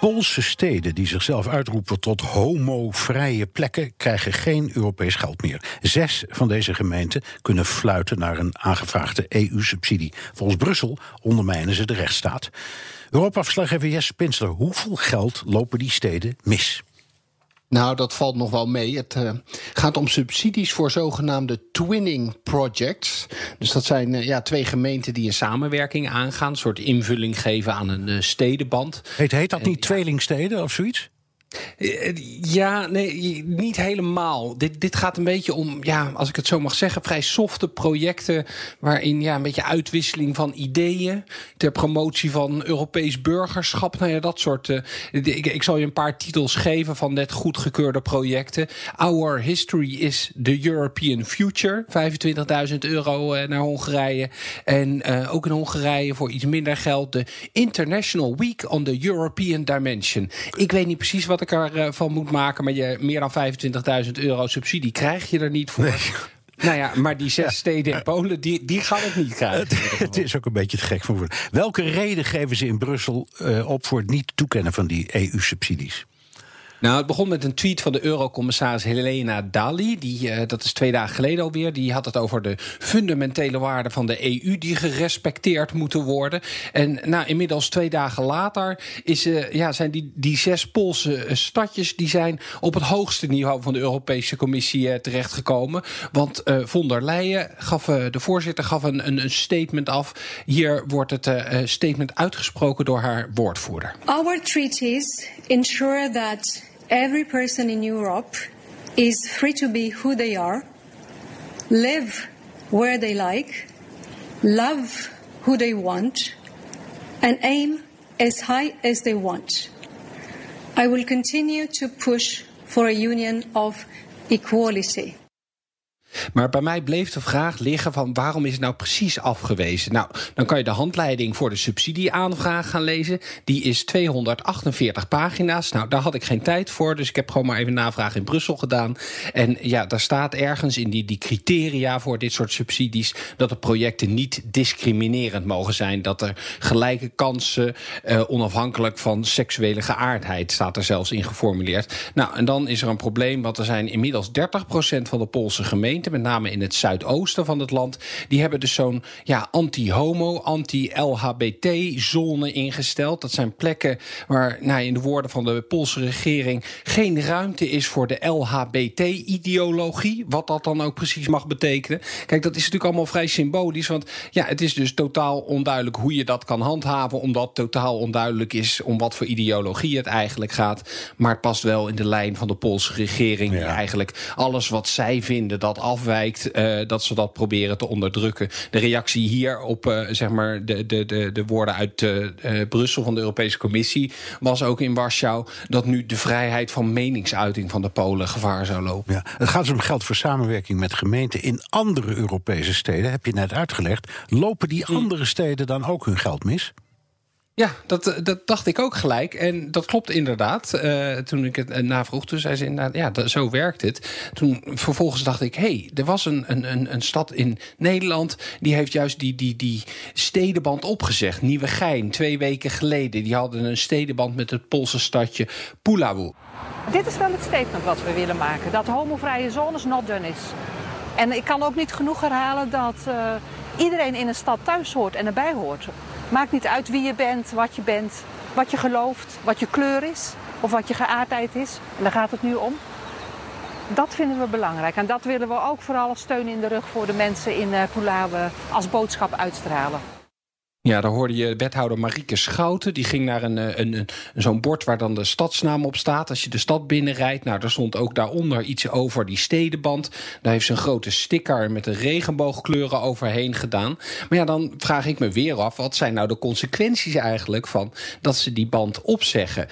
Poolse steden die zichzelf uitroepen tot homovrije plekken krijgen geen Europees geld meer. Zes van deze gemeenten kunnen fluiten naar een aangevraagde EU-subsidie. Volgens Brussel ondermijnen ze de rechtsstaat. Europa-verslaggever Jesse Pinsler, hoeveel geld lopen die steden mis? Nou, dat valt nog wel mee. Het uh, gaat om subsidies voor zogenaamde twinning projects. Dus dat zijn uh, ja, twee gemeenten die een samenwerking aangaan, een soort invulling geven aan een uh, stedenband. Heet, heet dat niet tweelingsteden of zoiets? Ja, nee, niet helemaal. Dit, dit gaat een beetje om, ja, als ik het zo mag zeggen, vrij softe projecten. waarin ja, een beetje uitwisseling van ideeën. ter promotie van Europees burgerschap. Nou ja, dat soort. Uh, ik, ik zal je een paar titels geven van net goedgekeurde projecten. Our History is the European Future. 25.000 euro uh, naar Hongarije. En uh, ook in Hongarije voor iets minder geld. De International Week on the European Dimension. Ik weet niet precies wat wat ik ervan moet maken. Maar je, meer dan 25.000 euro subsidie krijg je er niet voor. Nee. Nou ja, maar die zes steden in Polen, die, die gaan het niet krijgen. Het, het is ook een beetje te gek voor woorden. Welke reden geven ze in Brussel uh, op voor het niet toekennen van die EU-subsidies? Nou, het begon met een tweet van de eurocommissaris Helena Dali. Die, uh, dat is twee dagen geleden alweer. Die had het over de fundamentele waarden van de EU die gerespecteerd moeten worden. En nou, inmiddels twee dagen later is, uh, ja, zijn die, die zes Poolse stadjes die zijn op het hoogste niveau van de Europese Commissie terechtgekomen. Want von der Leyen gaf, de voorzitter gaf een, een, een, statement af. Hier wordt het statement uitgesproken door haar woordvoerder. Our treaties ensure that every person in Europe is free to be who they are, live where they like, love who they want, and aim as high as they want. I will continue to push for a union of equality. Maar bij mij bleef de vraag liggen van waarom is het nou precies afgewezen? Nou, dan kan je de handleiding voor de subsidieaanvraag gaan lezen. Die is 248 pagina's. Nou, daar had ik geen tijd voor, dus ik heb gewoon maar even navraag in Brussel gedaan. En ja, daar staat ergens in die, die criteria voor dit soort subsidies dat de projecten niet discriminerend mogen zijn. Dat er gelijke kansen, uh, onafhankelijk van seksuele geaardheid, staat er zelfs in geformuleerd. Nou, en dan is er een probleem, want er zijn inmiddels 30% van de Poolse gemeenten met name in het zuidoosten van het land, die hebben dus zo'n ja, anti-homo, anti-LHBT-zone ingesteld. Dat zijn plekken waar, nou, in de woorden van de Poolse regering, geen ruimte is voor de LHBT-ideologie. Wat dat dan ook precies mag betekenen. Kijk, dat is natuurlijk allemaal vrij symbolisch, want ja, het is dus totaal onduidelijk hoe je dat kan handhaven, omdat totaal onduidelijk is om wat voor ideologie het eigenlijk gaat. Maar het past wel in de lijn van de Poolse regering, ja. die eigenlijk alles wat zij vinden dat afwijkt, uh, dat ze dat proberen te onderdrukken. De reactie hier op uh, zeg maar de, de, de, de woorden uit uh, Brussel van de Europese Commissie was ook in Warschau dat nu de vrijheid van meningsuiting van de Polen gevaar zou lopen. Ja, het gaat dus om geld voor samenwerking met gemeenten in andere Europese steden, heb je net uitgelegd. Lopen die andere steden dan ook hun geld mis? Ja, dat, dat dacht ik ook gelijk. En dat klopt inderdaad. Uh, toen ik het navroeg, toen zei ze inderdaad, ja, zo werkt het. Toen vervolgens dacht ik, hé, hey, er was een, een, een stad in Nederland... die heeft juist die, die, die stedenband opgezegd. Nieuwegein, twee weken geleden. Die hadden een stedenband met het Poolse stadje Puławy. Dit is wel het statement wat we willen maken. Dat homovrije zones not done is. En ik kan ook niet genoeg herhalen dat iedereen in een stad thuis hoort en erbij hoort. Maakt niet uit wie je bent, wat je bent, wat je gelooft, wat je kleur is of wat je geaardheid is. En daar gaat het nu om. Dat vinden we belangrijk. En dat willen we ook vooral als steun in de rug voor de mensen in uh, Pulawe als boodschap uitstralen. Ja, daar hoorde je wethouder Marieke Schouten. Die ging naar een, een, een, zo'n bord waar dan de stadsnaam op staat. Als je de stad binnenrijdt, nou, daar stond ook daaronder iets over die stedenband. Daar heeft ze een grote sticker met de regenboogkleuren overheen gedaan. Maar ja, dan vraag ik me weer af, wat zijn nou de consequenties eigenlijk van dat ze die band opzeggen?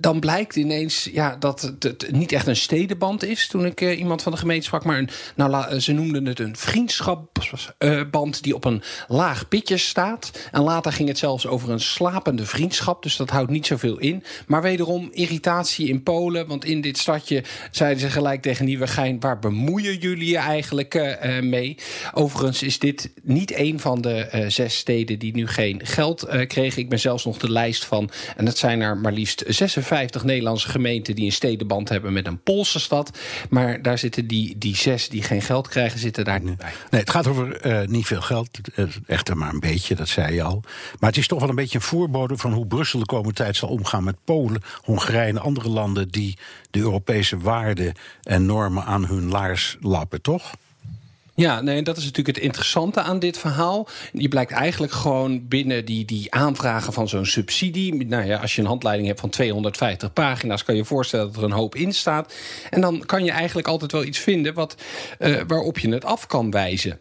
Dan blijkt ineens ja, dat het, niet echt een stedenband is. Toen ik uh, iemand van de gemeente sprak. Maar een, nou, ze noemden het een vriendschapsband die op een laag pitje staat. En later ging het zelfs over een slapende vriendschap. Dus dat houdt niet zoveel in. Maar wederom irritatie in Polen. Want in dit stadje zeiden ze gelijk tegen Nieuwegein... waar bemoeien jullie je eigenlijk uh, mee? Overigens is dit niet een van de zes steden die nu geen geld kregen. Ik ben zelfs nog de lijst van. En dat zijn er maar liefst 56 50 Nederlandse gemeenten die een stedenband hebben met een Poolse stad. Maar daar zitten die, die zes die geen geld krijgen, zitten daar niet bij. Nee, het gaat over uh, niet veel geld. Echter maar een beetje, dat zei je al. Maar het is toch wel een beetje een voorbode van hoe Brussel de komende tijd zal omgaan met Polen, Hongarije en andere landen die de Europese waarden en normen aan hun laars lappen, toch? Ja, nee, dat is natuurlijk het interessante aan dit verhaal. Je blijkt eigenlijk gewoon binnen die, die aanvragen van zo'n subsidie. Nou ja, als je een handleiding hebt van 250 pagina's, kan je je voorstellen dat er een hoop in staat. En dan kan je eigenlijk altijd wel iets vinden wat, uh, waarop je het af kan wijzen.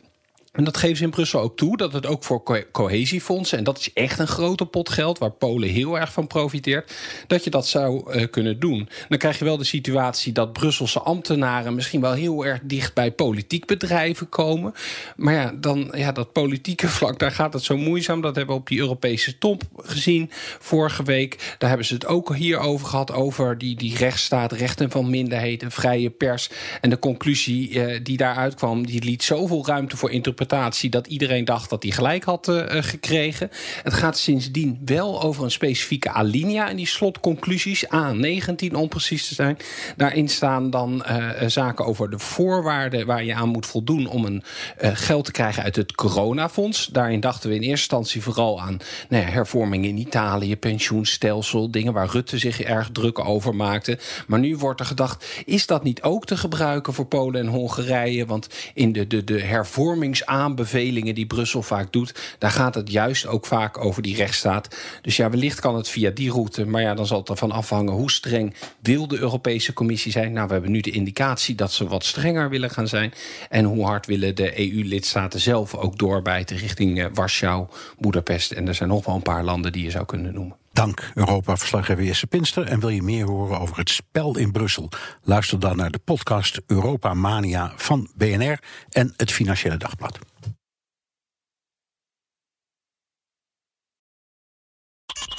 En dat geven ze in Brussel ook toe, dat het ook voor cohesiefondsen, en dat is echt een grote pot geld waar Polen heel erg van profiteert, dat je dat zou uh, kunnen doen. Dan krijg je wel de situatie dat Brusselse ambtenaren misschien wel heel erg dicht bij politiek bedrijven komen. Maar ja, dan ja, dat politieke vlak, daar gaat het zo moeizaam. Dat hebben we op die Europese top gezien vorige week. Daar hebben ze het ook hier over gehad, over die, die rechtsstaat, rechten van minderheden, vrije pers. En de conclusie uh, die daaruit kwam, die liet zoveel ruimte voor interpretatie dat iedereen dacht dat hij gelijk had uh, gekregen. Het gaat sindsdien wel over een specifieke alinea in die slotconclusies, A19 om precies te zijn. Daarin staan dan uh, zaken over de voorwaarden waar je aan moet voldoen om een geld te krijgen uit het coronafonds. Daarin dachten we in eerste instantie vooral aan nou ja, hervorming in Italië, pensioenstelsel, dingen waar Rutte zich erg druk over maakte. Maar nu wordt er gedacht, is dat niet ook te gebruiken voor Polen en Hongarije? Want in de, de, de hervormings aanbevelingen die Brussel vaak doet, daar gaat het juist ook vaak over die rechtsstaat. Dus ja, wellicht kan het via die route, maar ja, dan zal het ervan afhangen hoe streng wil de Europese Commissie zijn. Nou, we hebben nu de indicatie dat ze wat strenger willen gaan zijn. En hoe hard willen de EU-lidstaten zelf ook doorbijten richting uh, Warschau, Boedapest. En er zijn nog wel een paar landen die je zou kunnen noemen. Dank Europa-verslaggever Jesse Pinster. En wil je meer horen over het spel in Brussel? Luister dan naar de podcast Europa Mania van BNR en het Financiële Dagblad.